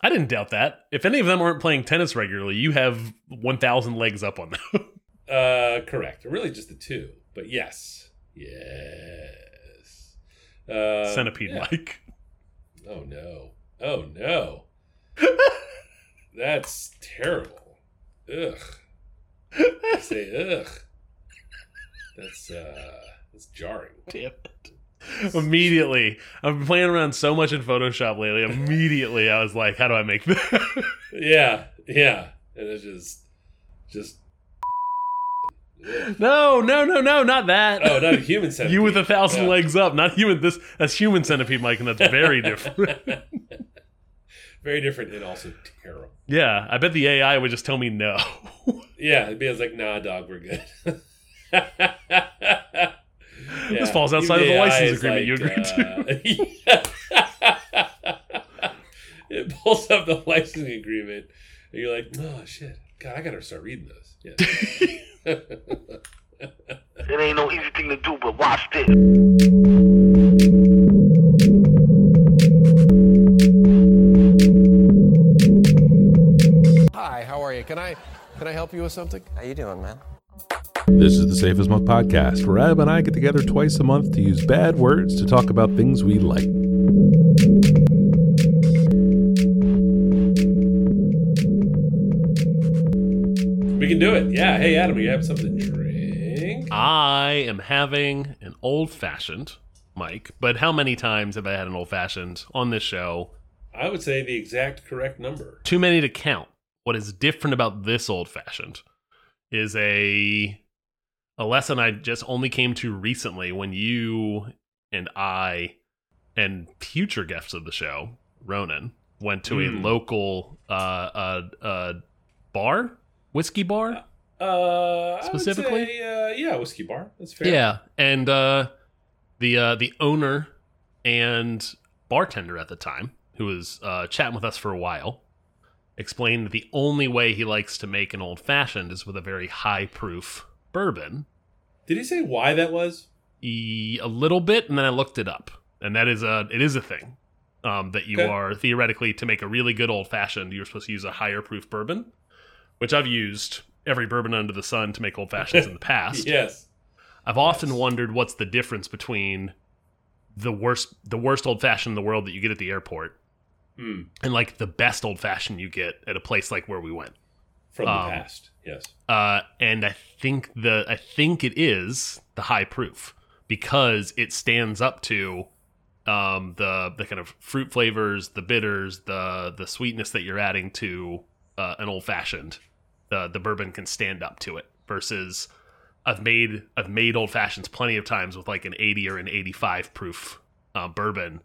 I didn't doubt that. If any of them aren't playing tennis regularly, you have 1,000 legs up on them. Uh, correct. Really, just the two. But yes, yes. Uh, Centipede yeah. Oh no. Oh no. That's terrible. Ugh. I say ugh. That's uh that's jarring. Damn it. Immediately, I've been playing around so much in Photoshop lately. Immediately, I was like, "How do I make that?" Yeah, yeah. And it's just just no, no, no, no, not that. Oh, not a human centipede. you with a thousand Yeah. legs up, not human. This that's human centipede, Mike, and that's very different. Very different and also terrible. yeah, I bet the AI would just tell me no. Yeah, it'd be like, nah, dog, we're good. Yeah, This falls outside of the even AI license is agreement you agreed to. Uh, it pulls up the licensing agreement, and you're like, oh shit, God, I gotta start reading those. Yeah. It ain't no easy thing to do, but watch this. Hi, how are you? Can I can I help you with something? How you doing, man? This is the Safe as Milk podcast, where Ab and I get together twice a month to use bad words to talk about things we like. we can do it. Yeah. Hey, Adam, you have something to drink? I am having an old fashioned, Mike. But how many times have I had an old fashioned on this show? I would say the exact correct number. Too many to count. What is different about this old fashioned is a a lesson I just only came to recently when you and I and future guests of the show, Ronan, went to a Hmm. local uh, uh, uh, bar, whiskey bar. Uh, Specifically? Say, uh, yeah, whiskey bar. That's fair. Yeah, and uh, the uh, the owner and bartender at the time, who was uh, chatting with us for a while, explained that the only way he likes to make an old fashioned is with a very high proof bourbon. Did he say why that was? E- a little bit, and then I looked it up, and that is a it is a thing um, that you Okay. are theoretically to make a really good old fashioned. You're supposed to use a higher proof bourbon, which I've used every bourbon under the sun to make old fashions in the past. Yes. I've often wondered what's the difference between the worst the worst old fashioned in the world that you get at the airport Hmm. and like the best old fashioned you get at a place like where we went. From the Um, past. Yes. Uh, and I think the I think it is the high proof because it stands up to um, the the kind of fruit flavors, the bitters, the the sweetness that you're adding to uh, an old fashioned. The the bourbon can stand up to it versus I've made I've made old fashions plenty of times with like an 80 or an 85 proof uh, bourbon,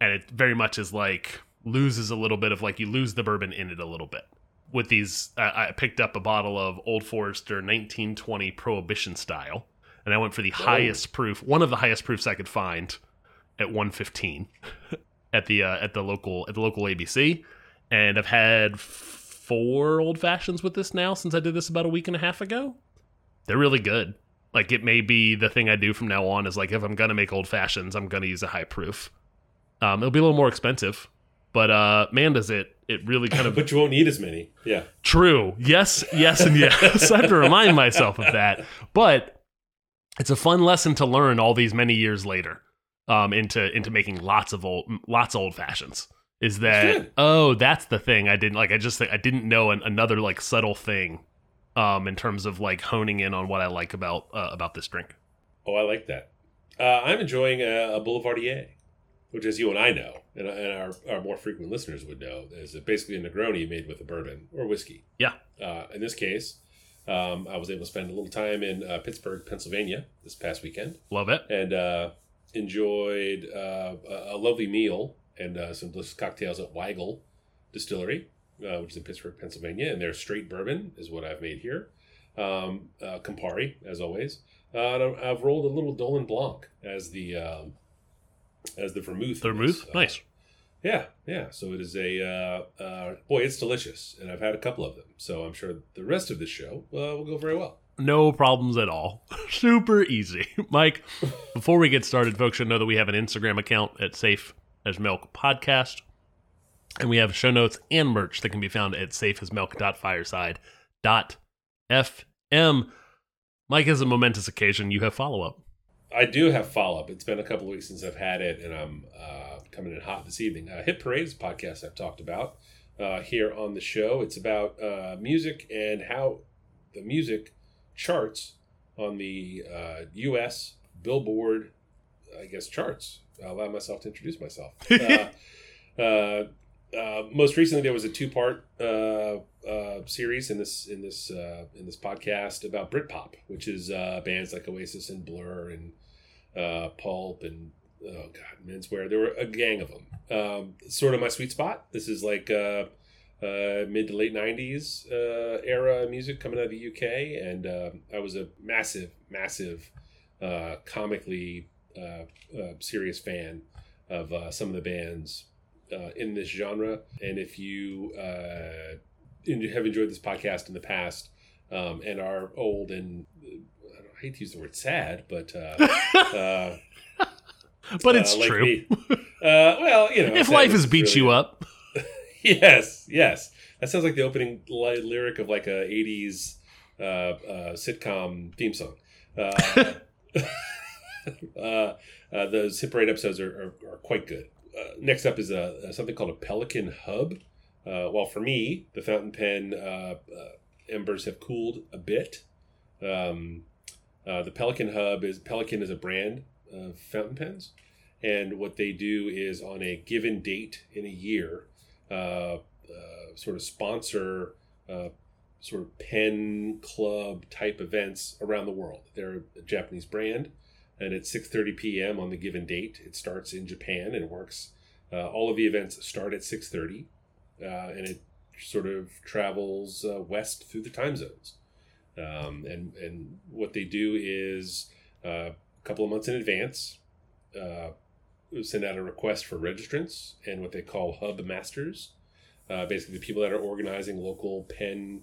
and it very much is like loses a little bit of like you lose the bourbon in it a little bit. With these, I I picked up a bottle of Old Forester 1920 Prohibition style, and I went for the highest proof, one of the highest proofs I could find, at 115 at the uh, at the local at the local ABC, and I've had four old fashions with this now since I did this about a week and a half ago. They're really good. Like it may be the thing I do from now on is like if I'm gonna make old fashions, I'm gonna use a high proof. Um, it'll be a little more expensive, but uh, man, does it it really kind of But you won't need as many. Yeah. True. Yes, yes, and yes. I have to remind myself of that. But it's a fun lesson to learn all these many years later um, into into making lots of old lots of old fashions. Is that oh that's the thing I didn't like I just think I didn't know an, another like subtle thing um, in terms of like honing in on what I like about uh, about this drink. Oh, I like that. Uh, I'm enjoying a, a Boulevardier, which, as you and I know, and, and our, our more frequent listeners would know, is basically a Negroni made with a bourbon or whiskey. Yeah. Uh, in this case, um, I was able to spend a little time in uh, Pittsburgh, Pennsylvania this past weekend Love it. and uh, enjoyed uh, a, a lovely meal and uh, some delicious cocktails at Wigle Distillery, uh, which is in Pittsburgh, Pennsylvania. And their straight bourbon is what I've made here. Um, uh, Campari, as always. Uh, and I've rolled a little Dolin Blanc as the um, as the vermouth. Vermouth. Uh, nice. yeah, yeah. So it is a uh, uh, boy. It's delicious, and I've had a couple of them. So I'm sure the rest of the show uh, will go very well. No problems at all. Super easy. Mike, before we get started, folks should know that we have an Instagram account at Safe as Milk Podcast. And we have show notes and merch that can be found at safeasmilk.fireside.fm. Mike, as a momentous occasion, you have follow up. I do have follow up. It's been a couple of weeks since I've had it, and I'm uh, coming in hot this evening. Uh, Hit Parade is a podcast I've talked about uh, here on the show. It's about uh, music and how the music charts on the uh, U.S. Billboard, I guess, charts. I'll allow myself to introduce myself. Uh, uh, uh, most recently, there was a two-part uh, uh, series in this in this uh, in this podcast about Britpop, which is uh, bands like Oasis and Blur and uh, Pulp and oh god, Menswear. There were a gang of them. Um, sort of my sweet spot. This is like uh, uh, mid to late '90s uh, era music coming out of the UK, and uh, I was a massive, massive, uh, comically uh, uh, serious fan of some of the bands in this genre. And if you uh, have enjoyed this podcast in the past um, and are old and hate to use the word sad, but uh, uh, But it's uh, like true. me. Uh, well, you know, if life has beat really- you up, yes, yes. That sounds like the opening li- lyric of like a '80s uh, uh, sitcom theme song. Uh, uh, uh, those Hit Parade episodes are, are, are quite good. Uh, next up is a, a something called a Pelikan Hub. Uh, well, for me, the fountain pen uh, uh, embers have cooled a bit. Um, uh, the Pelikan Hub is Pelikan is a brand of fountain pens, and what they do is on a given date in a year, uh, uh, sort of sponsor uh, sort of pen club type events around the world. They're a Japanese brand, and at 6:30 p.m. on the given date, it starts in Japan and works. Uh, all of the events start at 6:30, uh, and it sort of travels uh, west through the time zones. Um, and and what they do is uh, a couple of months in advance, uh, send out a request for registrants and what they call hub masters. Uh, basically, the people that are organizing local pen,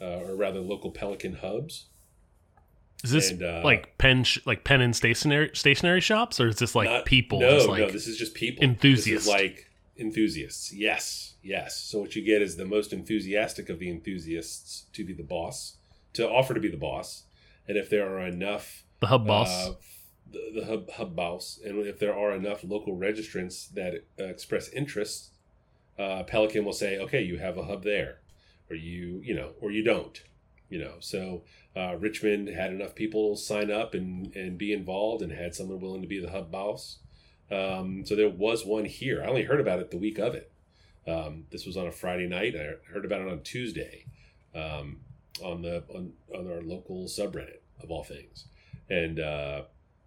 uh, or rather local Pelikan hubs. is this And, uh, like pen, sh- like pen and stationary stationary shops, or is this like Not- people? No, like, no, this is just people. enthusiasts. Like enthusiasts. Yes, yes. So what you get is the most enthusiastic of the enthusiasts to be the boss, to offer to be the boss, and if there are enough the hub boss. uh, the, the hub hub boss, and if there are enough local registrants that uh, express interest, uh, Pelikan will say, "Okay, you have a hub there," or you, you know, or you don't, you know. So uh, Richmond had enough people sign up and and be involved, and had someone willing to be the hub boss. Um, so there was one here. I only heard about it the week of it. Um, this was on a Friday night. I heard about it on Tuesday um, on the on, on our local subreddit of all things, and uh,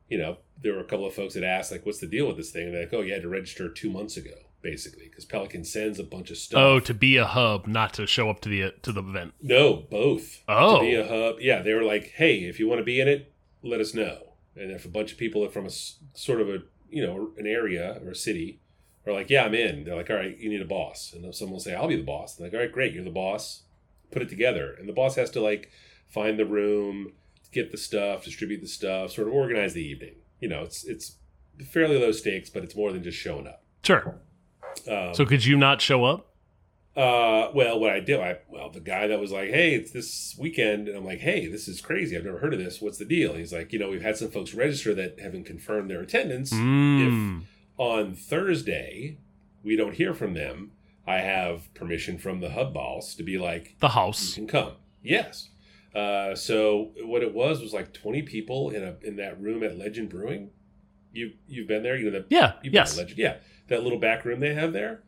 you know there were a couple of folks that asked like, "What's the deal with this thing?" And they're like, "Oh, you had to register two months ago, basically, because Pelikan sends a bunch of stuff." oh, to be a hub, not to show up to the to the event. No, both. Oh. To be a hub. Yeah, they were like, hey, if you want to be in it, let us know. And if a bunch of people are from a sort of a, you know, an area or a city are like, yeah, I'm in, they're like, all right, you need a boss. And then someone will say, I'll be the boss. They're like, all right, great, you're the boss. Put it together. And the boss has to like find the room, get the stuff, distribute the stuff, sort of organize the evening. You know, it's it's fairly low stakes, but it's more than just showing up. Sure. Um, So could you not show up? uh, well, what I did, I well, the guy that was like, "Hey, it's this weekend," and I'm like, "Hey, this is crazy. I've never heard of this. What's the deal?" And he's like, "You know, we've had some folks register that haven't confirmed their attendance. Mm. On Thursday, we don't hear from them. I have permission from the hub boss to be like, The you house. can come. Yes. Uh, so what it was was like 20 people in a in that room at Legend Brewing. You you've been there, you know the Yeah. You've been Yes. Legend. Yeah, that little back room they have there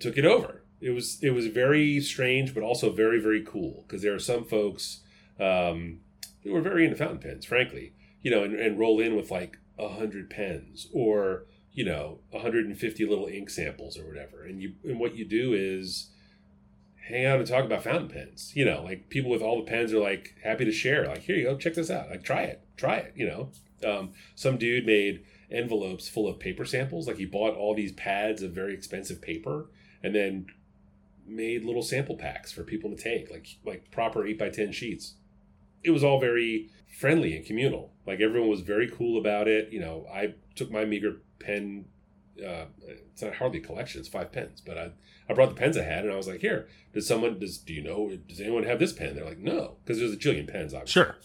took it over. It was it was very strange, but also very very cool because there are some folks um, who are very into fountain pens, frankly, you know, and, and roll in with like a hundred pens or you know 150 little ink samples or whatever, and you and what you do is hang out and talk about fountain pens. You know, like people with all the pens are like happy to share. Like here you go, check this out. Like try it, try it. You know, um, some dude made envelopes full of paper samples. Like he bought all these pads of very expensive paper and then made little sample packs for people to take, like like proper eight by ten sheets. It was all very friendly and communal. Like everyone was very cool about it. You know, I took my meager pen uh, it's not hardly a collection; it's five pens. But I, I brought the pens I had, and I was like, "Here, does someone does do you know does anyone have this pen?" They're like, "No," because there's a jillion pens, obviously. Sure.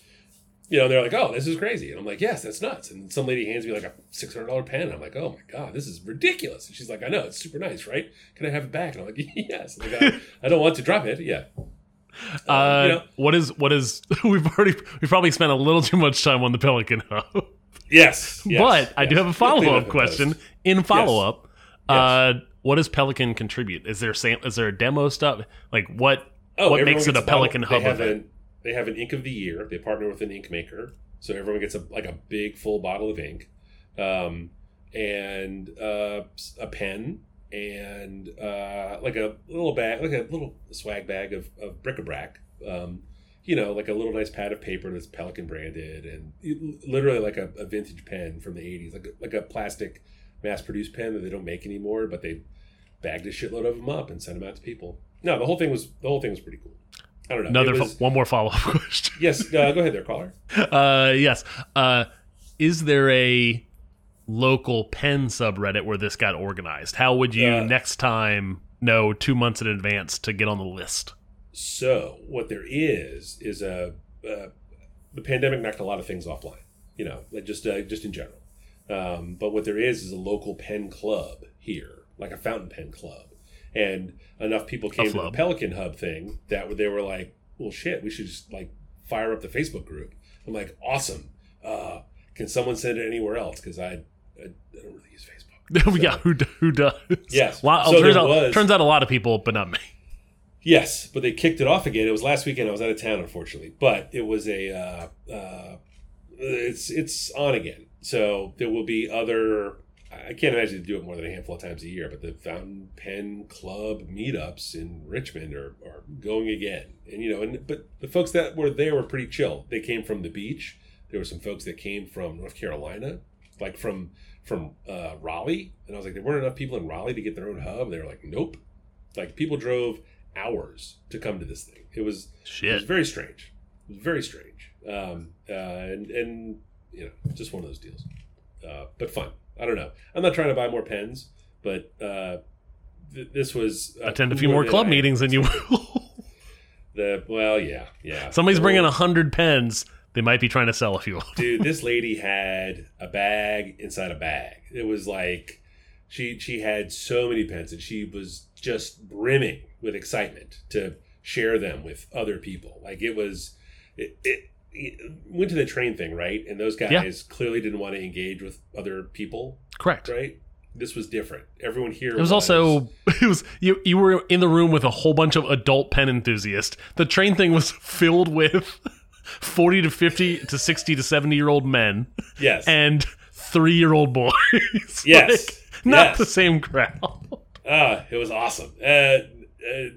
You know, they're like, "Oh, this is crazy," and I'm like, "Yes, that's nuts." And some lady hands me like a six hundred dollar pen, and I'm like, "Oh my god, this is ridiculous." And she's like, "I know, it's super nice, right? Can I have it back?" And I'm like, "Yes." Like, I, I don't want to drop it. Yeah. Uh, you know- what is what is we've already we've probably spent a little too much time on the Pelikan Hub. Yes. yes, but I do have a follow up question. In follow up, uh, what does Pelikan contribute? Is there sam- is there a demo stuff? Like what Oh, what makes it a Pelikan. Hub They have, event? an, they have an ink of the year. They partner with an ink maker, so everyone gets a like a big full bottle of ink, um, and uh, a pen, and uh, like a little bag, like a little swag bag of, of bric-a-brac. Um, you know, like a little nice pad of paper that's Pelikan branded, and literally like a, a vintage pen from the '80s, like a, like a plastic mass-produced pen that they don't make anymore, but they bagged a shitload of them up and sent them out to people. No, the whole thing was the whole thing was pretty cool. I don't know. Another fo- was- one more follow up question. yes, uh, go ahead there, caller. Uh, yes. Uh, is there a local pen subreddit where this got organized? How would you Uh, next time know two months in advance to get on the list? So what there is is a uh, the pandemic knocked a lot of things offline. You know, like just uh, just in general. Um, but what there is is a local pen club here, like a fountain pen club, and enough people came to the. Pelikan Hub thing that they were like, "Well, shit, we should just like fire up the Facebook group." I'm like, "Awesome! Uh, can someone send it anywhere else? Because I, I I don't really use Facebook." yeah, who, who does? Yes. Lot- So turns, out, was- turns out a lot of people, but not me. Yes, but they kicked it off again. It was last weekend. I was out of town, unfortunately, but it was a uh, uh, it's it's on again. So there will be other. I can't imagine they do it more than a handful of times a year, but the Fountain Pen Club meetups in Richmond are, are going again. And you know, and but the folks that were there were pretty chill. They came from the beach. There were some folks that came from North Carolina, like from from uh, Raleigh, and I was like, there weren't enough people in Raleigh to get their own hub. They were like, nope. Like people drove hours to come to this thing. It was it was Shit. very strange. It was very strange. Um, uh, and and you know, just one of those deals. Uh, but fun. I don't know. I'm not trying to buy more pens, but uh, th- this was uh, Attend a few more club meetings than you will. The well, yeah, yeah. Somebody's bringing a hundred pens. They might be trying to sell a few. dude this lady had a bag inside a bag it was like she she had so many pens and she was just brimming with excitement to share them with other people like it was it, it, it went to the train thing right and those guys Yeah. clearly didn't want to engage with other people Correct. right this was different everyone here It was also it was you you were in the room with a whole bunch of adult pen enthusiasts. The train thing was filled with 40 to 50 to 60 to 70 year old men yes and 3 year old boys. Yes. Like, not Yes. the same crowd. Ah, it was awesome. Uh, uh,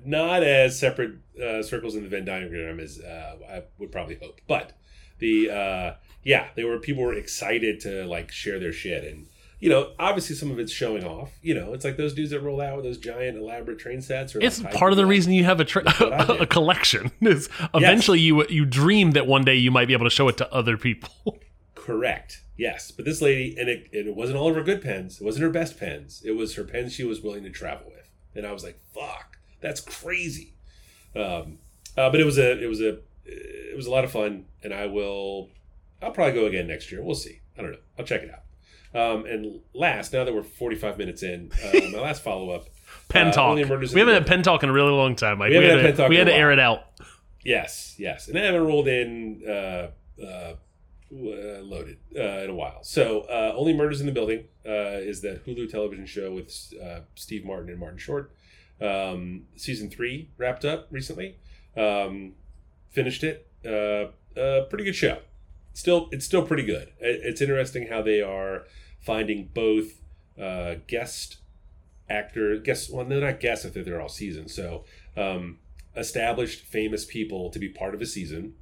not as separate uh, circles in the Venn diagram as uh, I would probably hope, but the uh, yeah, they were people were excited to like share their shit, and you know, obviously some of it's showing off. You know, it's like those dudes that roll out with those giant elaborate train sets. Or It's like, part of the reason you have a, tra- what I did. a collection. Is eventually you you dream that one day you might be able to show it to other people. Correct. Yes, but this lady, and it, it wasn't all of her good pens. It wasn't her best pens. It was her pens she was willing to travel with, and I was like, "Fuck, that's crazy." Um, uh, but it was a, it was a, it was a lot of fun, and I will, I'll probably go again next year. We'll see. I don't know. I'll check it out. Um, and last, now that we're forty five minutes in, uh, my last follow up. Pen Uh, talk. Murders We haven't had pen talk in a really long time, Mike. We haven't had to, we had to air it out. Yes, yes, and I haven't rolled in uh, uh, uh, loaded uh, in a while. So, uh, only murders in the building uh, is that Hulu television show with uh, Steve Martin and Martin Short. Um, season three wrapped up recently. Um, finished it. Uh, uh, pretty good show. Still, it's still pretty good. It's interesting how they are finding both uh, guest actor, guest. Well, they're not guests. I think they're all seasons. So. Um, established famous people to be part of a season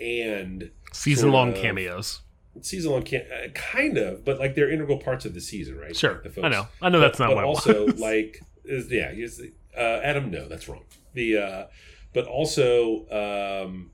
and Season long of- cameos. season long can uh, kind of but like they're integral parts of the season right Sure. I know. I know that's but, not but also like is yeah he's, uh, adam no that's wrong the uh but also um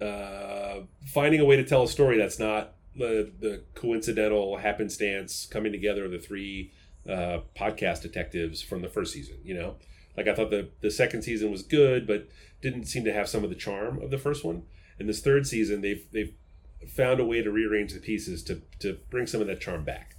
uh finding a way to tell a story that's not the the coincidental happenstance coming together of the three uh, podcast detectives from the first season. You know, like I thought the the second season was good, but didn't seem to have some of the charm of the first one. And this third season, they've they've found a way to rearrange the pieces to to bring some of that charm back.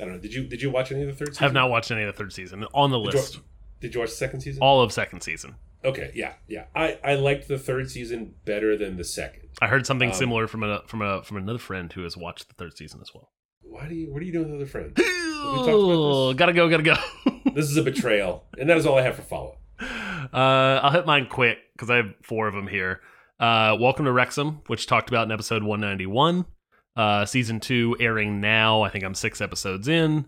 I don't know. Did you did you watch any of the third season? I have not watched any of the third season on the Did you, list. did you watch the second season? All of second season. Okay, yeah, yeah. I I liked the third season better than the second. I heard something Um, similar from a from a from another friend who has watched the third season as well. Why do you? What are you doing with other friends? Oh, gotta go, gotta go. this is a betrayal, and that is all I have for follow. Uh, I'll hit mine quick because I have four of them here. Uh, Welcome to Wrexham, which talked about in episode 191. Uh, season two airing now. I think I'm six episodes in.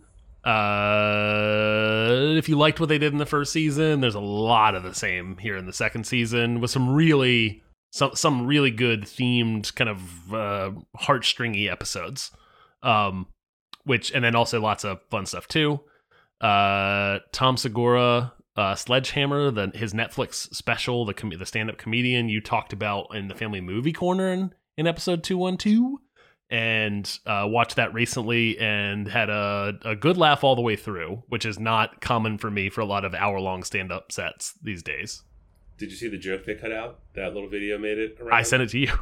Uh, if you liked what they did in the first season, there's a lot of the same here in the second season with some really some some really good themed kind of uh, heartstringy episodes. Um, which and then also lots of fun stuff too. Uh, Tom Segura, uh, Sledgehammer, the his Netflix special, the the stand up comedian you talked about in the Family Movie Corner in, in episode two one two, and uh, watched that recently and had a a good laugh all the way through, which is not common for me for a lot of hour long stand up sets these days. Did you see the joke they cut out? That little video made it. Around? I sent it to you.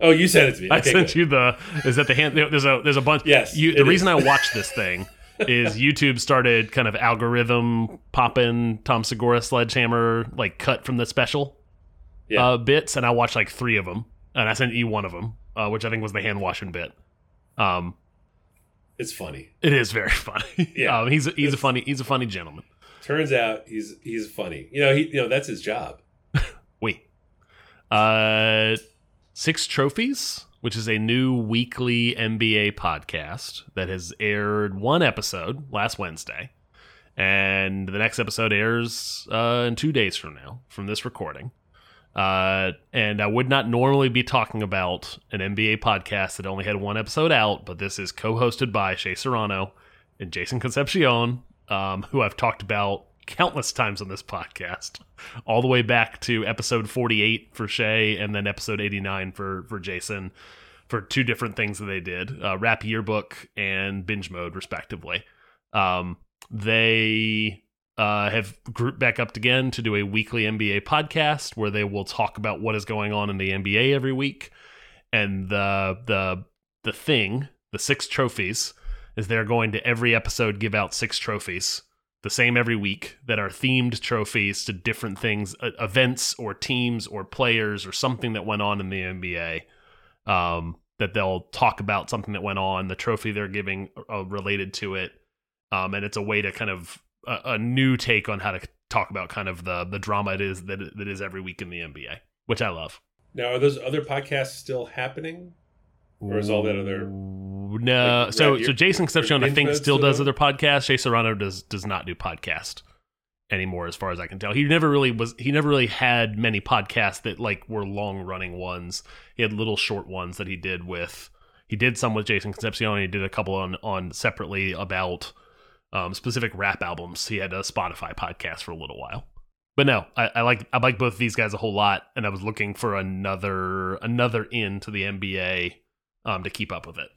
Oh, you sent it to me. I sent good. you the is that the hand there's a there's a bunch Yes, you, the is. reason I watched this thing is YouTube started kind of algorithm popping Tom Segura sledgehammer like cut from the special Yeah. uh, bits and I watched like three of them and I sent you one of them uh, which I think was the hand washing bit um It's funny. it is very funny Yeah. um, he's a, he's a funny he's a funny gentleman Turns out he's he's funny. You know, he you know that's his job. Wait. Uh, Six Trophies, which is a new weekly NBA podcast that has aired one episode last Wednesday. And the next episode airs uh, in two days from now, from this recording. Uh, and I would not normally be talking about an NBA podcast that only had one episode out, but this is co hosted by Shea Serrano and Jason Concepcion, um, who I've talked about countless times on this podcast, all the way back to episode 48 for Shea and then episode 89 for, for Jason for two different things that they did uh, Rap Yearbook and Binge Mode, respectively. Um, they uh, have grouped back up again to do a weekly NBA podcast where they will talk about what is going on in the NBA every week. And the the the thing, the six trophies, is they're going to every episode give out six trophies, the same every week that are themed trophies to different things, uh, events or teams or players or something that went on in the NBA. Um, that they'll talk about something that went on, the trophy they're giving uh, related to it, um, and it's a way to kind of a, a new take on how to talk about kind of the the drama it is that that is every week in the NBA, which I love. Now, are those other podcasts still happening? Or is all that other- no? like, so Year- so Jason Concepcion I think still still does other podcasts. Shea Serrano does does not do podcast anymore, as far as I can tell. He never really was. He never really had many podcasts that like were long running ones. He had little short ones that he did with. He did some with Jason Concepcion. He did a couple on on separately about um, specific rap albums. He had a Spotify podcast for a little while. But no, I, I like I like both of these guys a whole lot, and I was looking for another another in to the NBA um, to keep up with it.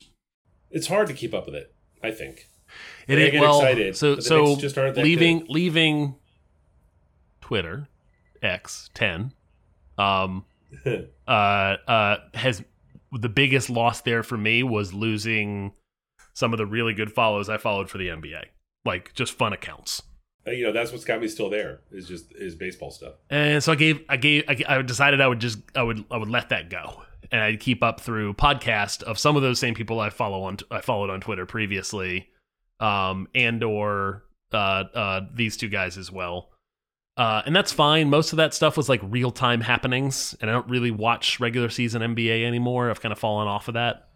It's hard to keep up with it. I think. It is get well. excited, so so just leaving leaving Twitter X ten um uh uh has the biggest loss there for me was losing some of the really good follows I followed for the NBA like just fun accounts. Uh, you know, that's what's got me still there. Is just is baseball stuff. And so I gave, I gave, I, I decided I would just, I would, I would let that go, and I'd keep up through podcast of some of those same people I follow on, I followed on Twitter previously, um, and or uh, uh, these two guys as well. Uh, and that's fine. Most of that stuff was like real time happenings, and I don't really watch regular season NBA anymore. I've kind of fallen off of that.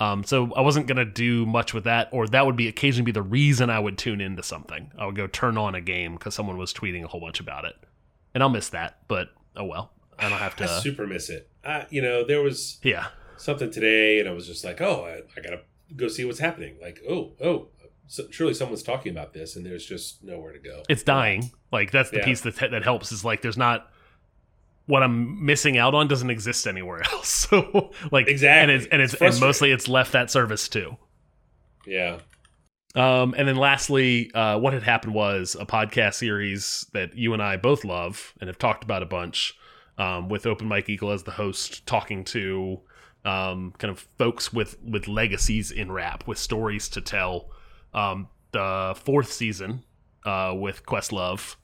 Um, so I wasn't gonna do much with that, or that would be occasionally be the reason I would tune into something. I would go turn on a game because someone was tweeting a whole bunch about it, and I'll miss that. But oh well, I don't have to. I to. super miss it. Uh, you know, there was yeah, something today, and I was just like, oh, I, I gotta go see what's happening. Like, oh, oh, so, surely someone's talking about this, and there's just nowhere to go. it's dying. Like that's the Yeah. piece that that helps. Is like there's not what I'm missing out on doesn't exist anywhere else. So like Exactly. and it's and it's, It's and mostly it's left that service too. Yeah, Um, and then lastly, uh, what had happened was a podcast series that you and I both love and have talked about a bunch, um, with Open Mike Eagle as the host, talking to um, kind of folks with with legacies in rap, with stories to tell. Um, the fourth season uh, with Questlove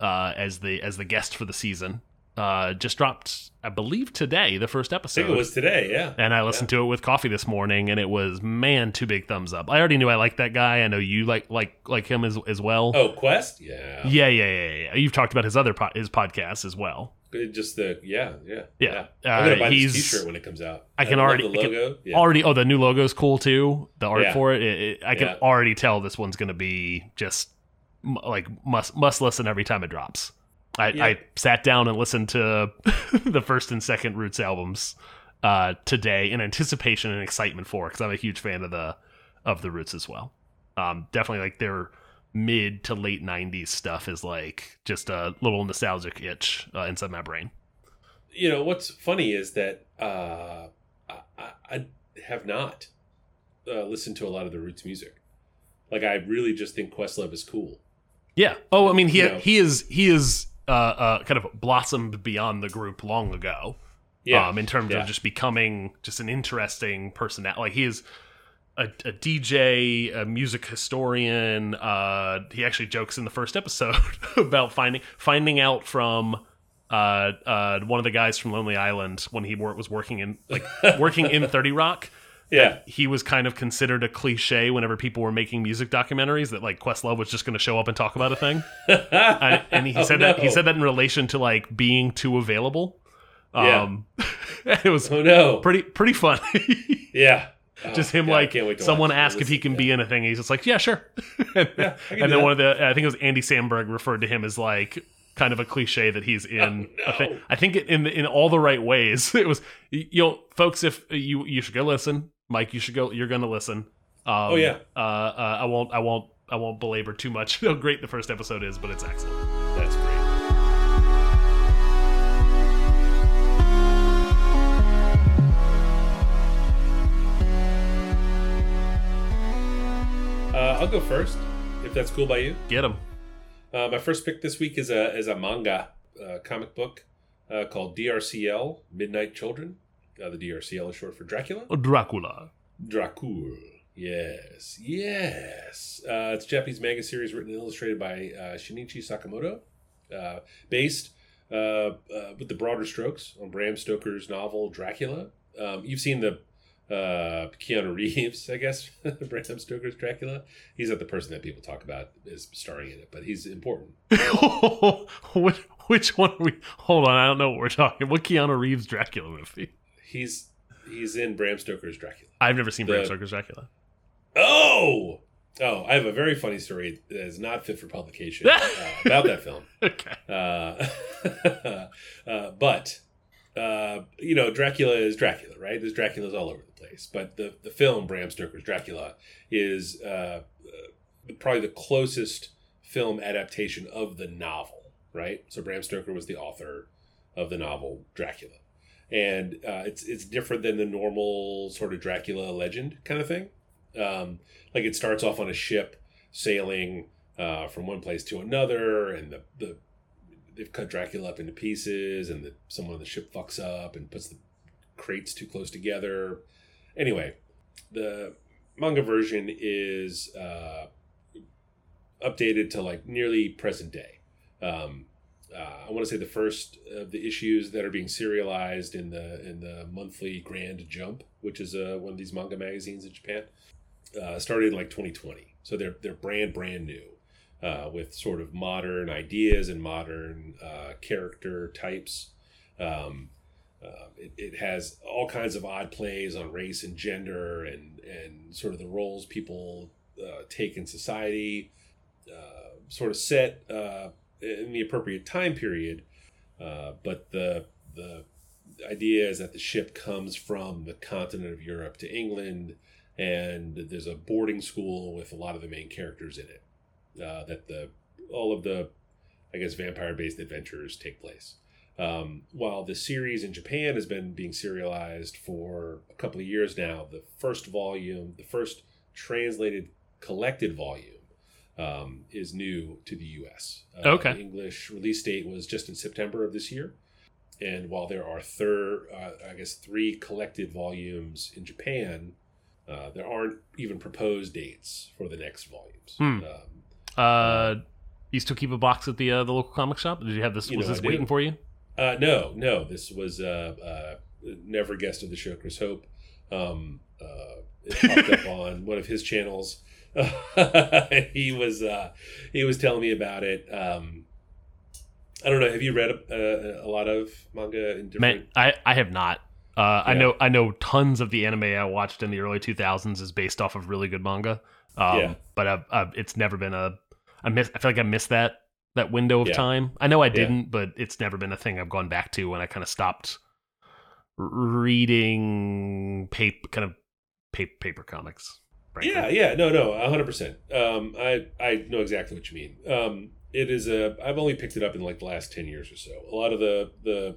uh, as the as the guest for the season uh, just dropped, I believe today, the first I episode. think it was today. Yeah. And I listened to it with coffee this morning, and it was man, two big thumbs up. I already knew I liked that guy. I know you like like like him as as well. Oh, Quest. Yeah. Yeah, yeah, yeah, yeah. You've talked about his other po- his podcast as well. It Just the yeah yeah Yeah. I'm gonna Uh, buy he's- this T-shirt when it comes out. I can love already- the I can yeah. Already, oh, the new logo's cool too. The art Yeah. for it, it, it- I can Yeah. already tell this one's going to be just like must must listen every time it drops. I, Yeah. I sat down and listened to the first and second Roots albums uh, today in anticipation and excitement for because I'm a huge fan of the of the Roots as well. Um, definitely like their mid to late '90s stuff is like just a little nostalgic itch uh, inside my brain. you know what's funny is that uh, I, I- have not uh, listened to a lot of the Roots music. Like I really just think Questlove is cool. Yeah. Oh, I mean, he You know. he is he is uh, uh, kind of blossomed beyond the group long ago. Yeah, Um, in terms yeah. of just becoming just an interesting personality. Like he is a, a DJ, a music historian. Uh, he actually jokes in the first episode about finding finding out from. Uh, uh, one of the guys from Lonely Island when he wor- was working in like working in Thirty Rock, yeah, he was kind of considered a cliche whenever people were making music documentaries that like Questlove was just going to show up and talk about a thing. I, and he Oh, said that he said that in relation to like being too available. Yeah. Um, it was Oh no, pretty pretty fun. yeah. Oh, just him God, I like someone asked if he can be in a thing. He's just like, yeah, sure. and Yeah, and then one of the I think it was Andy Samberg referred to him as like kind of a cliche that he's in Oh, a thing. no. I think it, in in all the right ways. It was you know, folks. If you you should go listen, Mike, you should go. You're going to listen. Um, Oh, yeah. Uh, uh, I won't. I won't. I won't belabor too much how great the first episode is, but it's excellent. That's great. Uh, I'll go first, if that's cool by you. Get them. Uh, my first pick this week is a is a manga uh, comic book uh, called DRCL Midnight Children. Uh, the DRCL is short for Dracula. Dracula. Dracul. Yes, yes. Uh, it's a Japanese manga series written and illustrated by uh, Shinichi Sakamoto, uh, based uh, uh, with the broader strokes on Bram Stoker's novel Dracula. Um, you've seen the uh, Keanu Reeves, I guess, Bram Stoker's Dracula. He's not the person that people talk about as starring in it, but he's important. which, which one are we? Hold on, I don't know what we're talking. What Keanu Reeves Dracula movie? He's he's in Bram Stoker's Dracula. I've never seen Bram Stoker's Dracula. Oh, oh! I have a very funny story that is not fit for publication uh, about that film. Okay. Uh, uh, but uh, you know, Dracula is Dracula, right? There's Draculas all over the place. But the the film Bram Stoker's Dracula is uh, uh, probably the closest film adaptation of the novel, right? So Bram Stoker was the author of the novel Dracula, and uh, it's it's different than the normal sort of Dracula legend kind of thing. Um, like it starts off on a ship sailing uh, from one place to another, and the, the they've cut Dracula up into pieces, and the, someone on the ship fucks up and puts the crates too close together. Anyway, the manga version is uh, updated to like nearly present day. Um, uh, I want to say the first of the issues that are being serialized in the in the monthly Grand Jump, which is uh, one of these manga magazines in Japan, uh, started in like 2020. So they're they're brand brand new uh, with sort of modern ideas and modern uh, character types. Um, uh, it, it has all kinds of odd plays on race and gender and and sort of the roles people take in society, uh, sort of set uh, in the appropriate time period. Uh, but the the idea is that the ship comes from the continent of Europe to England, and there's a boarding school with a lot of the main characters in it. Uh, that the all of the, I guess, vampire-based adventures take place. Um, while the series in Japan has been being serialized for a couple of years now, the first volume, the first translated collected volume um, is new to the U.S. Uh, Okay. The English release date was just in September of this year, and while there are third, uh, I guess three collected volumes in Japan, uh, there aren't even proposed dates for the next volumes. Hmm. Um, Uh, you still keep a box at the uh, the local comic shop? Did you have this? You was know this waiting for you? Uh, no, no. This was uh, uh, never guest of the show, Chris Hope. Um, uh, it popped up on one of his channels. he was uh, he was telling me about it. Um, I don't know. Have you read a, a, a lot of manga in different? Man, I I have not. Uh, I know I know tons of the anime I watched in the early 2000s is based off of really good manga. Um, Yeah. But I've, I've, it's never been a. I miss. I feel like I missed that that window of Yeah. time. I know I didn't, but it's never been a thing I've gone back to when I kind of stopped reading paper kind of paper, paper comics. Frankly. Yeah, yeah, no, no, hundred percent. Um, I I know exactly what you mean. Um, it is a. I've only picked it up in like the last ten years or so. A lot of the the,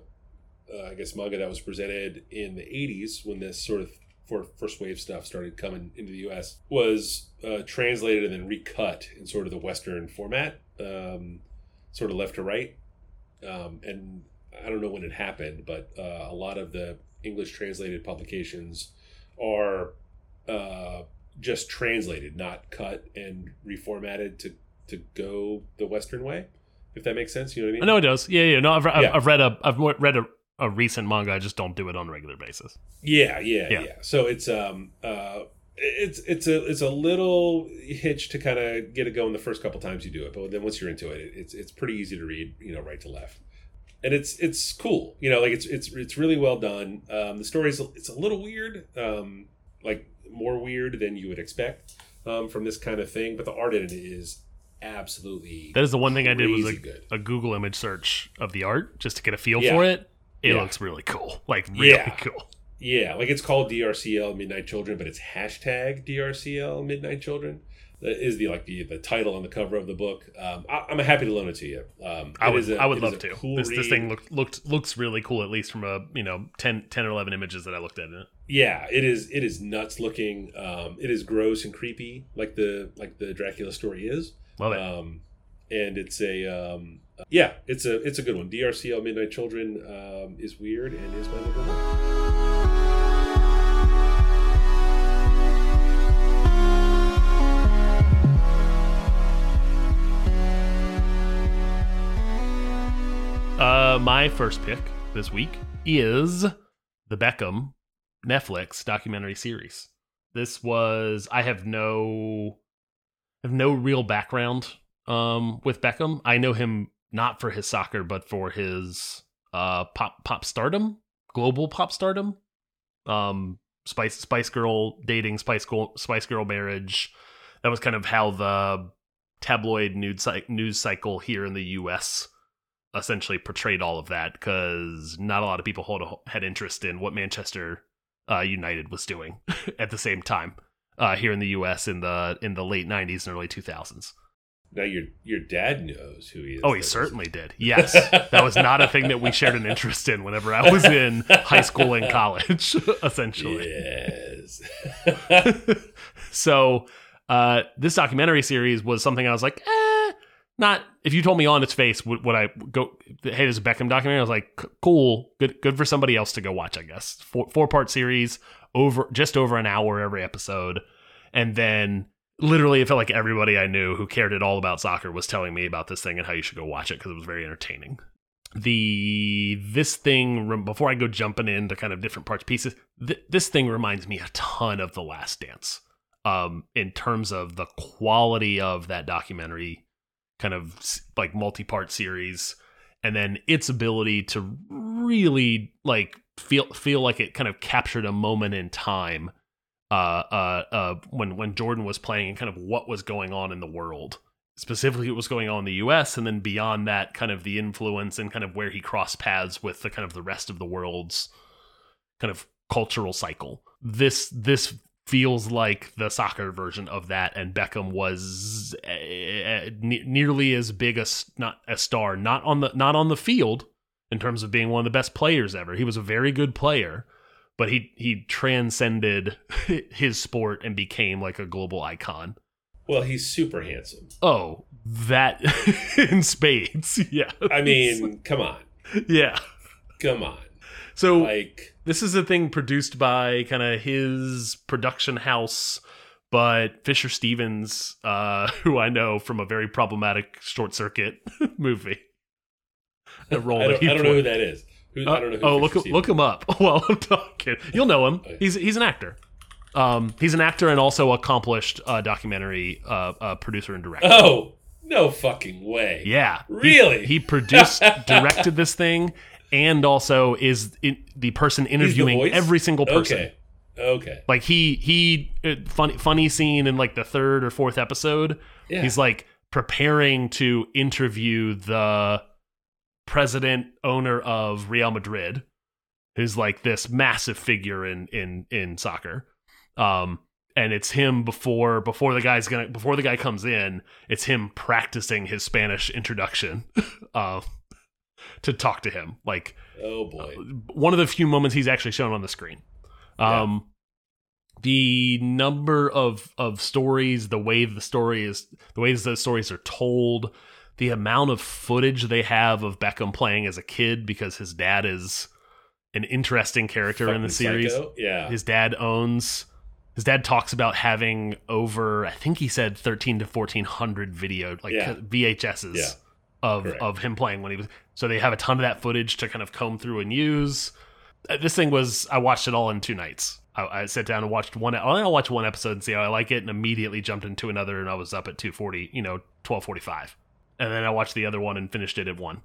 uh, I guess manga that was presented in the '80s when this sort of for first wave stuff started coming into the U.S. was uh, translated and then recut in sort of the Western format, um, sort of left to right. Um, and I don't know when it happened, but uh, a lot of the English translated publications are uh, just translated, not cut and reformatted to to go the Western way. If that makes sense, you know what I mean? I know it does. Yeah, yeah. No, I've, I've, Yeah. I've read a I've read a, a recent manga. I just don't do it on a regular basis. Yeah, yeah, Yeah. yeah, So it's um uh it's it's a it's a little hitch to kind of get it going the first couple times you do it, but then once you're into it, it, it's it's pretty easy to read, you know, right to left. And it's it's cool, you know, like it's it's it's really well done. Um, the story's it's a little weird, um, like more weird than you would expect um, from this kind of thing, but the art in it is absolutely That is the one thing I did was a, a Google image search of the art just to get a feel Yeah. for it. It Yeah. looks really cool. Like really Yeah. cool. Yeah, like it's called DRCL Midnight Children, but it's hashtag DRCL Midnight Children. That is the like the, the title on the cover of the book. Um, I, I'm happy to loan it to you. Um, I would a- I would love to. Cool this this thing looked looked looks really cool at least from a, you know, 10, 10 or 11 images that I looked at in it. yeah, it is. It is nuts looking. Um, it is gross and creepy, like the like the Dracula story is. Love it. Um, and it's a um, yeah, it's a it's a good one. DRCL Midnight Children um, is weird and is my number one. Uh, my first pick this week is the Beckham Netflix documentary series. This was I have no have no real background um with Beckham. I know him not for his soccer but for his uh pop pop stardom, global pop stardom. Um Spice Spice Girl dating, Spice Girl Spice Girl marriage. That was kind of how the tabloid news news cycle here in the US essentially portrayed all of that because not a lot of people hold a, had interest in what Manchester uh, United was doing at the same time uh, here in the U.S. in the in the late '90s and early 2000s. Now your your dad knows who he is. Oh, he certainly did. Yes, that was not a thing that we shared an interest in whenever I was in high school and college, essentially. Yes. so uh, this documentary series was something I was like, eh, not. If you told me on its face, would, would I go? Hey, there's a Beckham documentary. I was like, cool, good, good for somebody else to go watch. I guess four four part series over just over an hour every episode, and then literally it felt like everybody I knew who cared at all about soccer was telling me about this thing and how you should go watch it because it was very entertaining. The this thing before I go jumping into kind of different parts pieces, th- this thing reminds me a ton of The Last Dance um, in terms of the quality of that documentary, kind of like multi part series, and then its ability to really like feel feel like it kind of captured a moment in time uh, uh, uh, when when Jordan was playing and kind of what was going on in the world. Specifically, what was going on in the U.S. and then beyond that, kind of the influence and kind of where he crossed paths with the kind of the rest of the world's kind of cultural cycle. This this feels like the soccer version of that, and Beckham was uh, ne- nearly as big a not a star, not on the not on the field in terms of being one of the best players ever. He was a very good player, but he he transcended his sport and became like a global icon Well, he's super handsome. Oh, that in spades. Yeah. I mean, come on, yeah. come on. So Like, this is a thing produced by kind of his production house, but Fisher Stevens, uh, who I know from a very problematic short circuit movie. The role I don't, I don't know who that is. Who, Uh, I don't know. Who oh, Fisher look Stevens look him up. Well, I'm talking. You'll know him. He's he's an actor. Um, he's an actor and also accomplished uh, documentary uh, uh, producer and director. Oh, no fucking way. Yeah, He- Really? He, produced, directed this thing, and also is in, the person He's the interviewing every single person. Okay. Okay. Like he he uh, funny funny scene in like the third or fourth episode. Yeah. He's like preparing to interview the president owner of Real Madrid, who's like this massive figure in in in soccer. Um and it's him before before the guy's gonna before the guy comes in, it's him practicing his Spanish introduction uh to talk to him. Like oh boy. one of the few moments he's actually shown on the screen. Um, the number of of stories, the way the story is, the ways those stories are told, the amount of footage they have of Beckham playing as a kid because his dad is an interesting character in the series. psycho. Yeah. His dad owns. His dad talks about having over, I think he said thirteen to fourteen hundred video like Yeah. VHSs Yeah. Of Correct. of him playing when he was. So they have a ton of that footage to kind of comb through and use. Uh, This thing was I watched it all in two nights. I, I sat down and watched one. I watched one episode and see how I like it, and immediately jumped into another, and I was up at two forty, you know, twelve forty five, and then I watched the other one and finished it at one.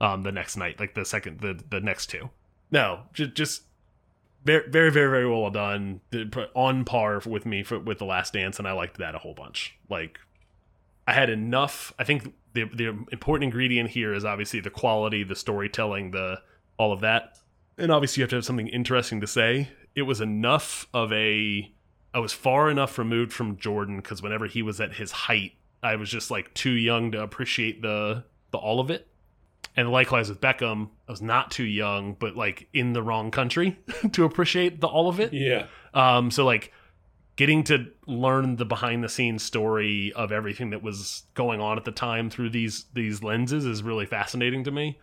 Um, the next night, like the second, the the next two. No, just just very very very very well done. On par with me for, with the Last Dance, and I liked that a whole bunch. Like I had enough. I think the the important ingredient here is obviously the quality, the storytelling, the all of that, and obviously you have to have something interesting to say. It was enough of a. I was far enough removed from Jordan because whenever he was at his height, I was just like too young to appreciate the the all of it. And likewise with Beckham, I was not too young, but like in the wrong country to appreciate the all of it. Yeah. Um, so like getting to learn the behind the scenes story of everything that was going on at the time through these these lenses is really fascinating to me.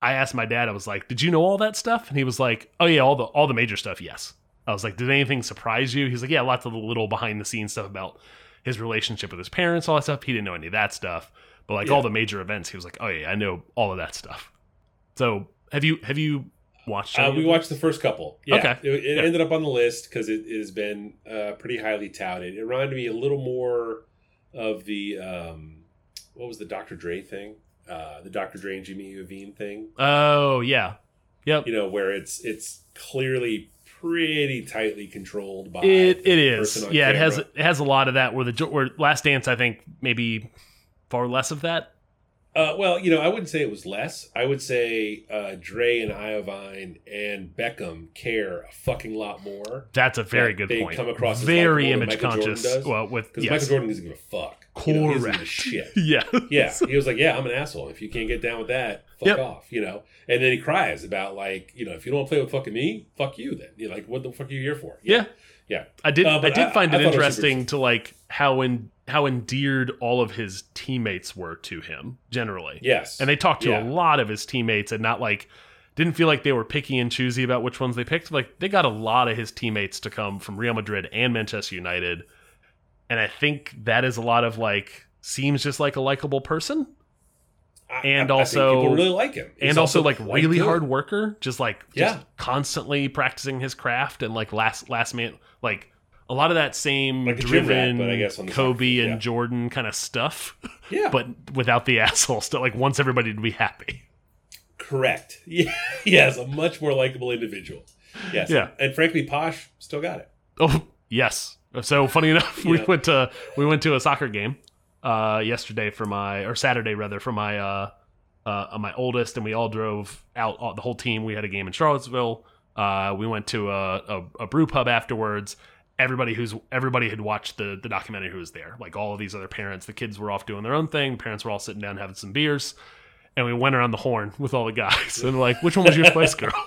I asked my dad, I was like, "Did you know all that stuff?" And he was like, "Oh yeah, all the all the major stuff, yes." I was like, "Did anything surprise you?" He's like, "Yeah, lots of the little behind the scenes stuff about his relationship with his parents, all that stuff. He didn't know any of that stuff, but like Yeah. all the major events, he was like, "Oh yeah, I know all of that stuff." So have you have you watched? Uh, we watched the first couple. Yeah. Okay. It, it Yeah. ended up on the list because it, it has been uh, pretty highly touted. It reminded me a little more of the um, what was the Dr. Dre thing? Uh, the Dr. Dre and Jimmy Iovine thing. Oh yeah, yep. You know, where it's it's clearly pretty tightly controlled by It it on Yeah, it has it has a lot of that. Where the Jo- where Last Dance, I think maybe far less of that. Uh, well, you know, I wouldn't say it was less. I would say uh, Dre and Iovine and Beckham care a fucking lot more That's a very Yeah, good they point. come across very image Michael Jordan conscious. does. Well, with because yes. Michael Jordan doesn't give a fuck. You know, he doesn't give a shit. yeah, Yeah, he was like, "Yeah, I'm an asshole. If you can't get down with that, fuck Yep. off." You know, and then he cries about like, you know, if you don't want to play with fucking me, fuck you. Then you're like, "What the fuck are you here for?" yeah. yeah. I did. Uh, I did find I it it interesting to like how in how endeared all of his teammates were to him generally. Yes, and they talked to Yeah. a lot of his teammates, and not like didn't feel like they were picky and choosy about which ones they picked. Like they got a lot of his teammates to come from Real Madrid and Manchester United, and I think that is a lot of like seems just like a likable person. I- and I- I think also- people really like him, He's and also, like really good. hard worker, just like just Yeah. constantly practicing his craft and like last last man like a lot of that same Like gym rat, driven but I guess on Kobe field, and. Jordan kind of stuff, Yeah, but without the asshole stuff. Like wants everybody to be happy. correct. Yeah, yes, a much more likable individual. Yes, Yeah. and frankly, Posh still got it. Oh yes. So funny enough, we Yeah. went to we went to a soccer game uh, yesterday for my or Saturday rather for my uh, uh, my oldest, and we all drove out. All, the whole team. We had a game in Charlottesville. Uh, we went to a, a, a brew pub afterwards. Everybody who's everybody had watched the the documentary who was there. Like all of these other parents, the kids were off doing their own thing. Parents were all sitting down having some beers, and we went around the horn with all the guys and like, which one was your Spice Girl?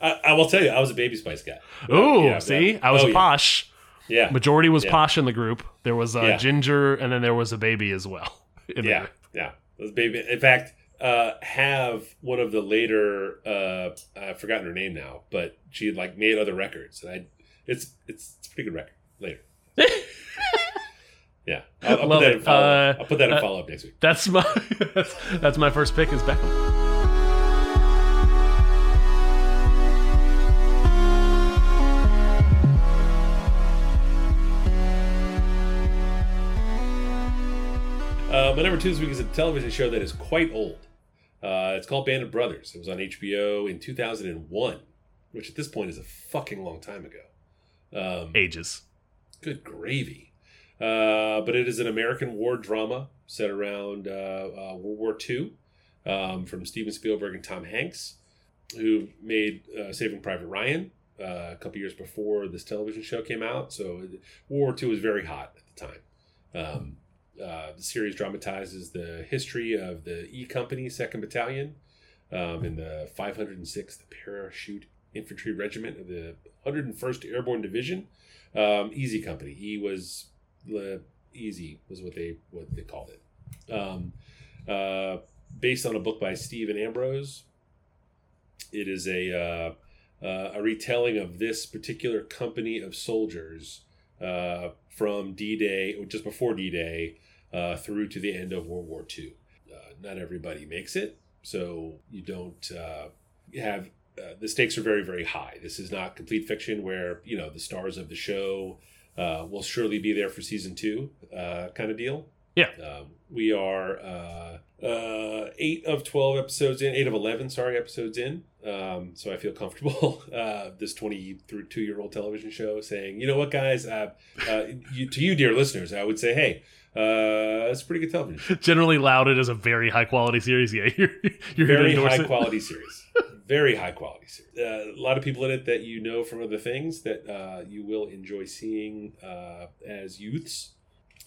I, I will tell you, I was a Baby Spice guy. Ooh, Yeah, see, yeah. I was Oh, a posh. Yeah. Majority was Yeah. Posh in the group. There was uh. Ginger, and then there was a baby as well. yeah, yeah. Those baby. In fact, uh, have one of the later. Uh, I've forgotten her name now, but she had like made other records, and I. It's it's it's a pretty good record. Later. yeah, I'll, I'll put that in follow. Uh, I'll put that in uh, follow up next week. That's my that's, that's my first pick is Beckham. Uh, my number two this week is a television show that is quite old. Uh, it's called Band of Brothers. It was on HBO in 2001, which at this point is a fucking long time ago. Um, Ages. Good gravy. Uh, but it is an American war drama set around uh, uh, World War II um, from Steven Spielberg and Tom Hanks, who made uh, Saving Private Ryan uh, a couple years before this television show came out. So World War II was very hot at the time. Um, uh, the series dramatizes the history of the E Company, 2nd Battalion, um, in the 506th Parachute Infantry Regiment of the 101st Airborne Division. Um, Easy Company. E was the Easy was what they what they called it. Um, uh, based on a book by Stephen Ambrose. It is a uh, uh, a retelling of this particular company of soldiers uh, from D-Day, just before D-Day, uh, through to the end of World War II. Not everybody makes it, so you don't have uh, the stakes are very very high. This is not complete fiction where you know the stars of the show uh, will surely be there for season two uh, kind of deal. Yeah. Um, we are uh, uh, eight of twelve episodes in, eight of eleven, sorry, episodes in. Um, so I feel comfortable uh, this twenty through two year old television show saying, you know what, guys, uh, uh, you, to you, dear listeners, I would say, hey, uh, it's a pretty good television. Generally lauded as a very high quality series. Yeah, you're, you're here to very endorse high it. quality series. Very high quality series. Uh, a lot of people in it that you know from other things that uh, you will enjoy seeing uh, as youths.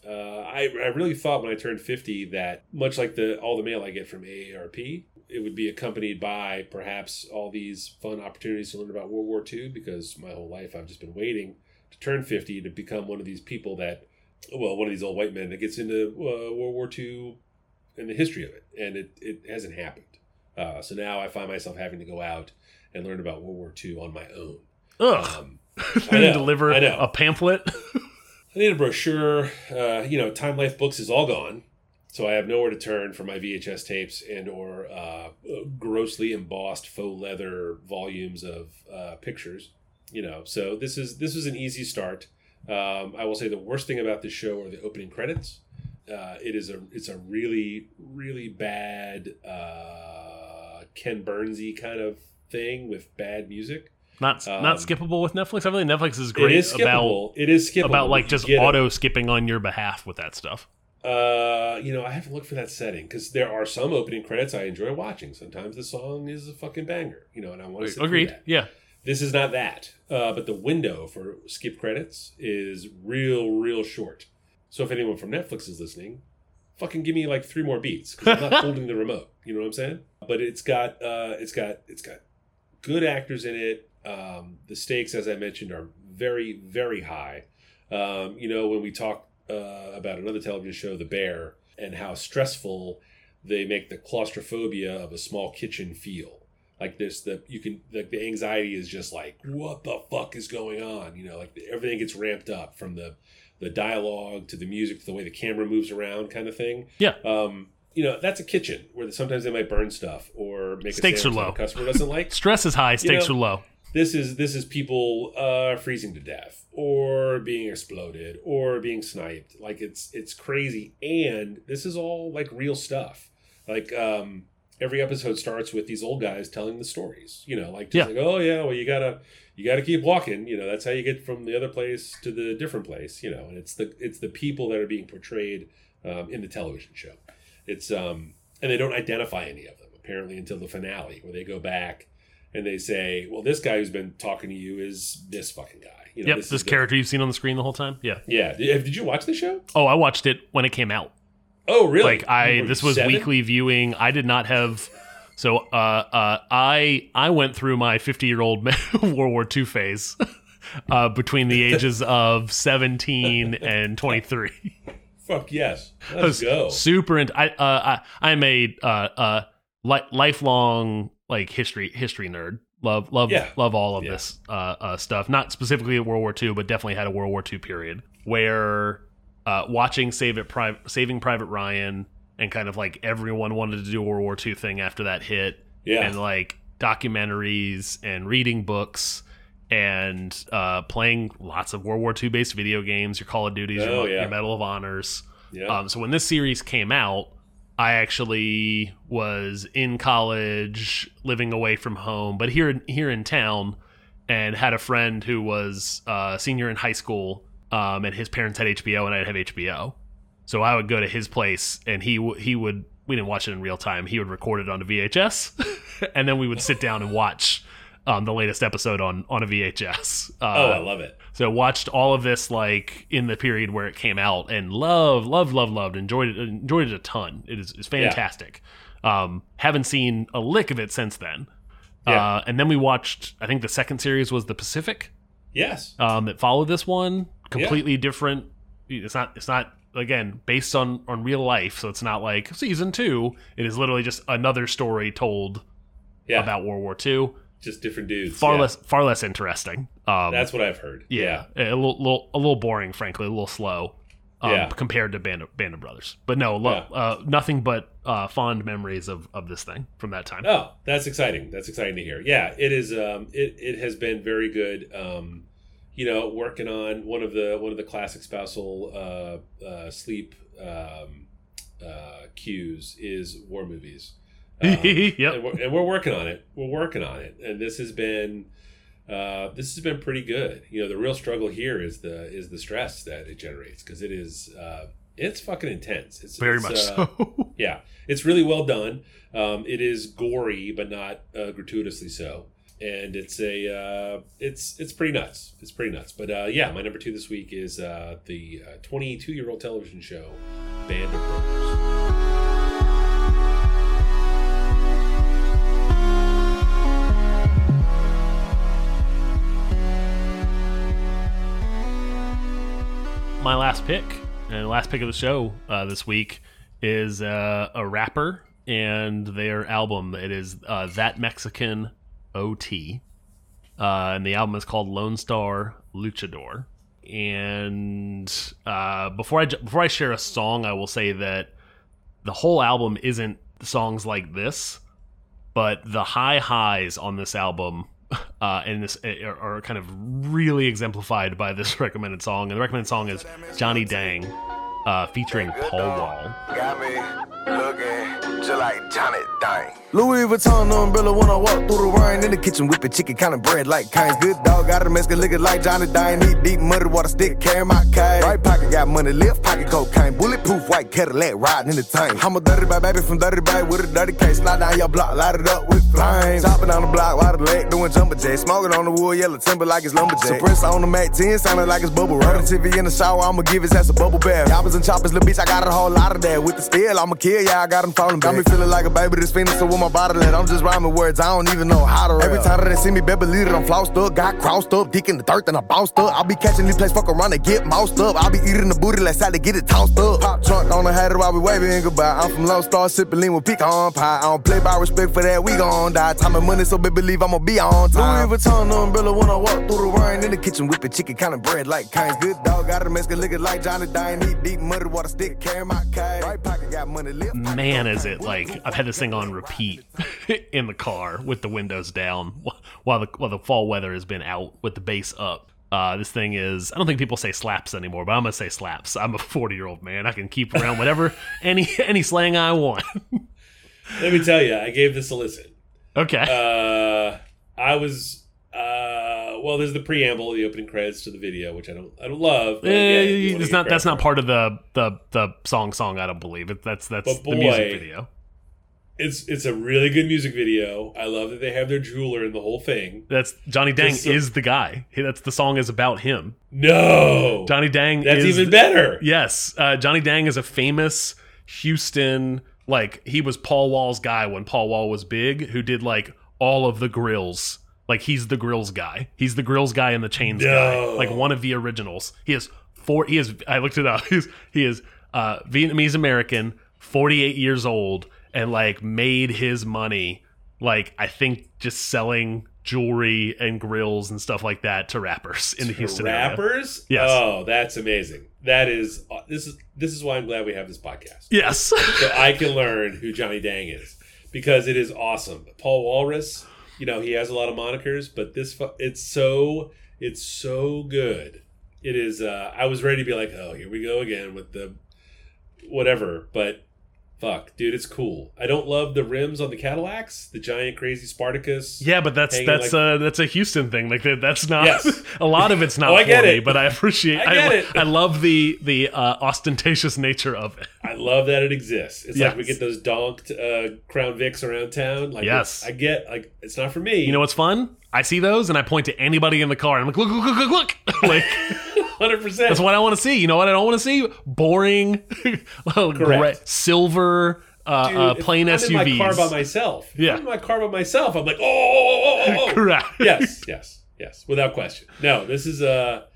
Uh, I, I really thought when I turned 50 that much like the all the mail I get from AARP, it would be accompanied by perhaps all these fun opportunities to learn about World War II because my whole life I've just been waiting to turn 50 to become one of these people that, well, one of these old white men that gets into uh, World War II and the history of it. And it, it hasn't happened. Uh, so now I find myself having to go out and learn about World War II on my own. Ugh. Um, know, deliver I know. a pamphlet. I need a brochure. Uh, you know, Time Life Books is all gone, so I have nowhere to turn for my VHS tapes and or uh, grossly embossed faux leather volumes of uh, pictures. You know, so this is this is an easy start. Um, I will say the worst thing about this show are the opening credits. Uh, it is a it's a really really bad uh, Ken Burnsy kind of thing with bad music. Not Um, not skippable with Netflix. I really Netflix is great it is about skippable. it is skippable. about like just get it. auto skipping on your behalf with that stuff. Uh, you know, I haven't looked for that setting because there are some opening credits I enjoy watching. Sometimes the song is a fucking banger, you know, and I want to. Agreed. Yeah. This is not that, uh, but the window for skip credits is real, real short. So if anyone from Netflix is listening, fucking give me like three more beats because I'm not holding the remote. You know what I'm saying? But it's got, uh, it's got, it's got good actors in it. Um, the stakes, as I mentioned, are very, very high. Um, you know, when we talk uh, about another television show, The Bear, and how stressful they make the claustrophobia of a small kitchen feel. Like this, the you can like the anxiety is just like what the fuck is going on? You know, like everything gets ramped up from the the dialogue to the music to the way the camera moves around, kind of thing. Yeah. Um, you know, that's a kitchen where sometimes they might burn stuff or make Stakes a are low. customer doesn't like Stress is high, stakes know, are low. this is this is people uh, freezing to death or being exploded or being sniped like it's it's crazy and this is all like real stuff like um every episode starts with these old guys telling the stories you know like just Yeah. like oh yeah well you gotta you gotta keep walking you know that's how you get from the other place to the different place you know and it's the it's the people that are being portrayed um, in the television show it's um and they don't identify any of them apparently until the finale where they go back and they say, "Well, this guy who's been talking to you is this fucking guy." You know, Yep, is this the- character you've seen on the screen the whole time. Yeah. Yeah, did, did you watch the show? Oh, I watched it when it came out. Oh, really? Like I, this was seven? weekly viewing. I did not have. So uh, uh, I I went through my 50 year old World War II phase uh, between the ages of 17 and 23. Fuck yes. Let's go. super into. I uh, I I'm a uh, uh li- lifelong like history history nerd. Love love Yeah. love all of Yeah. this uh, uh stuff. Not specifically World War II, but definitely had a World War II period where uh, watching Save It Pri- Saving Private Ryan and kind of like everyone wanted to do a World War II thing after that hit Yeah. and like documentaries and reading books and uh, playing lots of World War II based video games, your Call of Duties, Oh, your, yeah. your Medal of Honors. yeah. Um, so when this series came out, I actually was in college, living away from home, but here in here in town, and had a friend who was uh, senior in high school, um, and his parents had HBO, and I'd have HBO. So I would go to his place, and he he would we didn't watch it in real time. He would record it on a VHS, and then we would sit down and watch um, the latest episode on on a VHS. Uh, oh, I love it. so watched all of this like in the period where it came out and loved, loved, loved, loved, enjoyed it, enjoyed it a ton. It is it's fantastic. Um, haven't seen a lick of it since then. Yeah. Uh, and then we watched. I think the second series was the Pacific Yes. um, that followed this one. Completely different. It's not. It's not again based on on real life. So it's not like season two. It is literally just another story told Yeah. about World War II. Just different dudes. Far yeah. less far less interesting. Um, That's what I've heard. yeah, a little, little, a little boring, frankly, a little slow, um, Yeah. compared to Band of, Band of Brothers. But no, Yeah. uh, nothing but uh, fond memories of, of this thing from that time. Oh, that's exciting. That's exciting to hear. Yeah, it is. Um, it it has been very good. Um, you know, working on one of the one of the classic spousal uh, uh, sleep um, uh, cues is war movies. Um, Yep. and, we're, and we're working on it. We're working on it, and this has been uh, this has been pretty good. You know, the real struggle here is the is the stress that it generates because it is uh, it's fucking intense. It's Very it's, much uh, so. yeah, it's really well done. Um, it is gory, but not uh, gratuitously so. And it's a uh, it's it's pretty nuts. It's pretty nuts. But uh, yeah, my number two this week is uh, the 22 year old television show Band of Brothers. My last pick and last pick of the show uh, this week is uh, a rapper and their album. It is uh, That Mexican OT. Uh, and the album is called Lonestar Luchador. And uh, before I before I share a song, I will say that the whole album isn't songs like this, but the high highs on this album uh, and this are, are kind of really exemplified by this recommended song. And the recommended song is Johnny Dang, uh, featuring Paul Wall. Got me looking just like Johnny Dang. Louis Vuitton umbrella when I walk through the rain. In the kitchen whipping chicken kind of bread like Kane's good dog got a Mexican looking like Johnny Dang. Eat deep muddy water stick carry my cane. Right pocket got money left pocket cocaine. Bulletproof white Cadillac riding in the tank. I'm a dirty bad baby from dirty bag with a dirty case. Slide down your block light it up with flames. Chopping on the block while the leg doing jumper jacks smoking on the wood yellow timber like it's lumberjack. Suppressor on the Mac 10 sounding like it's bubble running TV in the shower I'ma give his ass a bubble bath choppers and choppers little bitch I got a whole lot of that. With the steel I'ma kill yeah I got him falling got me feeling like a baby this fiending so with my bottle at I'm just rhyming words I don't even know how to rap. Every time that they see me baby lead it I'm flossed up got crossed up dick in the dirt and I bounced up. I'll be catching these plays fuck around and get moused up. I'll be eating the booty like side to get it tossed up. Pop trunk on the hat while we waving goodbye. I'm from Lone Star sipping lean with pecan pie. I don't play by respect for that we gon' die. Time and money so baby believe I'ma be on time. Louis Vuitton umbrella when I walk through the rain in the kitchen whipping chicken kind of bread like Kane's good dog got a Mexican looking like Johnny eat deep muddy water stick carry my cane right pocket got money left Man, is it like I've had this thing on repeat in the car with the windows down while the while the fall weather has been out with the bass up. Uh, this thing is I don't think people say slaps anymore, but I'm gonna say slaps. I'm a 40 year old man. I can keep around whatever any any slang I want. Let me tell you, I gave this a listen. okay. Uh, I was uh, well. There's the preamble, the opening credits to the video, which I don't I don't love. but Eh, yeah, it's not that's not part of the the the song song I don't believe it that's that's But the music video It's it's a really good music video. I love that they have their jeweler in the whole thing. that's Johnny Dang so- is the guy that's the song is about him No, Johnny Dang that's is even better. Yes, uh, Johnny Dang is a famous Houston. Like he was Paul Wall's guy when Paul Wall was big, who did like all of the grills, Like he's the grills guy. He's the grills guy and the chains No. guy. Like one of the originals. He is four. He is. I looked it up. He's he is uh, Vietnamese American, forty eight years old, and like made his money. Like I think just selling jewelry and grills and stuff like that to rappers in the Houston area. rappers. Yes. Oh, that's amazing. That is this is this is why I'm glad we have this podcast. Yes. so I can learn who Johnny Dang is because it is awesome. Paul Walrus, you know, he has a lot of monikers, but this it's so it's so good. It is. Uh, I was ready to be like, oh, here we go again with the whatever, but fuck, dude, it's cool. I don't love the rims on the Cadillacs, the giant crazy Spartacus. Yeah, but that's that's like- uh that's a Houston thing. Like that, that's not Yes. a lot of it's not Oh, I get for me, it. but I appreciate. I get lo- it. I love the the uh, ostentatious nature of it. I love that it exists. It's like we get those donked uh, Crown Vics around town. Like, Yes. I get like it's not for me. You know what's fun? I see those and I point to anybody in the car and I'm like, look, look, look, look, look. like hundred percent. that's what I want to see. You know what I don't want to see? Boring, gray, silver, uh, Dude, uh, plain I'm SUVs. in my car by myself. Yeah. I'm in my car by myself. I'm like, oh, oh, oh, oh, oh. Correct. yes, yes, yes, without question. No, this is a,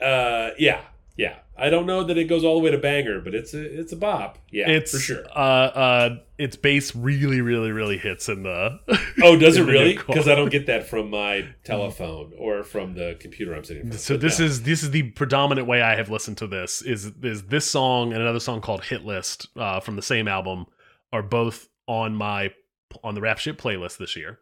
uh, yeah, yeah. I don't know that it goes all the way to banger, but it's a, it's a bop. Yeah, It's for sure. Uh, uh, its bass really, really, really hits in the. Oh, does it really? Because I don't get that from my telephone or from the computer I'm sitting in front. So this no. is this is the predominant way I have listened to this is is this song and another song called Hit List uh, from the same album are both on my on the rap shit playlist this year,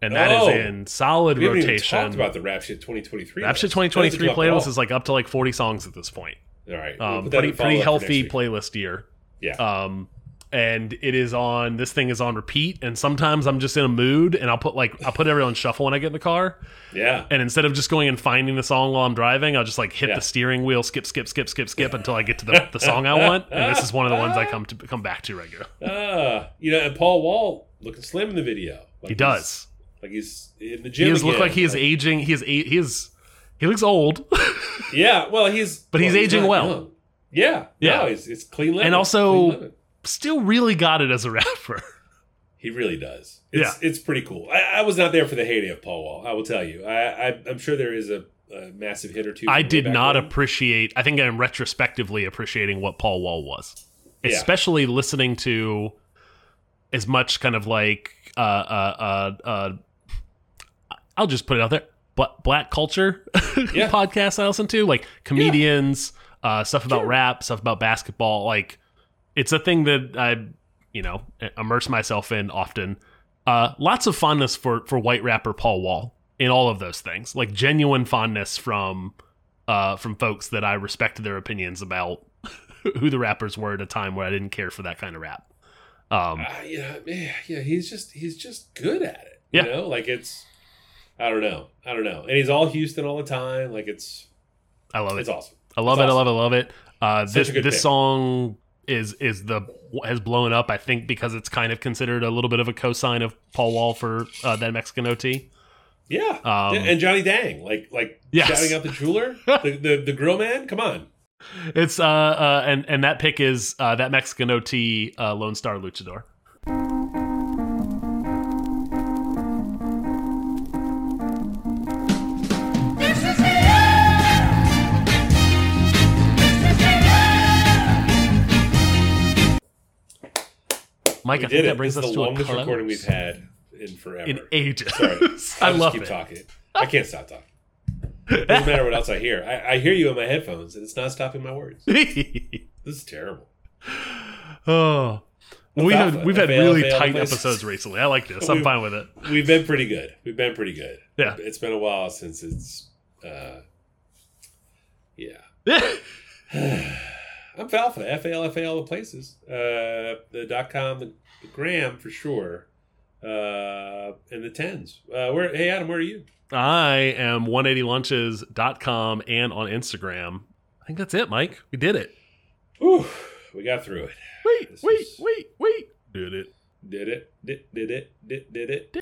and that is Oh. in solid we haven't even rotation. talked about the Rap Shit 2023. rap shit 2023 Doesn't come up at playlist is like up to like 40 songs at this point. All right. we'll Um, that pretty pretty healthy playlist year. Yeah. Um, and it is on. This thing is on repeat, and sometimes I'm just in a mood, and I'll put like I'll put everyone shuffle when I get in the car. yeah. And instead of just going and finding the song while I'm driving, I'll just like hit Yeah. the steering wheel, skip, skip, skip, skip, skip until I get to the, the song I want. And this is one of the ones I come to come back to regularly. Ah, you know, and Paul Wall looking slim in the video. Like He does. like he's in the He gym. does look like he is aging. He is he is he looks old, Yeah, well, he's But he's well, aging not well. young. Yeah, Yeah. No, he's it's clean living. And also- Clean still really got it as a rapper. he really does. It's, it's pretty cool. I, I was not there for the heyday of Paul Wall. I will tell you. I, I I'm sure there is a, a massive hit or two. I did not appreciate. I think I'm retrospectively appreciating what Paul Wall was, Yeah. especially listening to as much kind of like uh uh uh. uh I'll just put it out there. But black culture Yeah. podcasts I listen to, like comedians, uh, stuff about rap, stuff about basketball. Like it's a thing that I, you know, immerse myself in often. Uh, lots of fondness for for white rapper Paul Wall in all of those things, like genuine fondness from uh, from folks that I respected their opinions about who the rappers were at a time where I didn't care for that kind of rap. Um, Uh, yeah, yeah, he's just he's just good at it. Yeah. You know, like it's I don't know. I don't know. And he's all Houston all the time. Like it's I love it. it's awesome. I love It's it. I love it. I love it. Uh, this this pick. song is is the has blown up. I think because it's kind of considered a little bit of a cosign of Paul Wall for uh, that Mexican OT. Yeah. Um, and Johnny Dang, like like Yes. shouting out the jeweler, the, the the grill man. Come on. It's uh, uh and and that pick is uh, that Mexican OT uh, Lonestar Luchador. Mike, We I think did that brings It's us the to longest recording we've had in forever. in ages. Sorry. I love keep it. talking. I can't stop talking. It Doesn't matter what else I hear. I, I hear you in my headphones, and it's not stopping my words. This is terrible. oh. We Alfalfa. have we've had really tight places. episodes recently. I like this. I'm fine with it. We've been pretty good. We've been pretty good. Yeah. It's been a while since it's. uh Yeah. I'm Falfa. F A L F A all the places. Uh, the dot com, the, the gram for sure, uh, and the tens. Uh, where? Hey Adam, where are you? I am 180lunches.com and on Instagram. I think that's it, Mike. We did it. Whew, we got through it. Wait, This wait, is- wait, wait. Did it. Did it? Did, did it? Did, did it?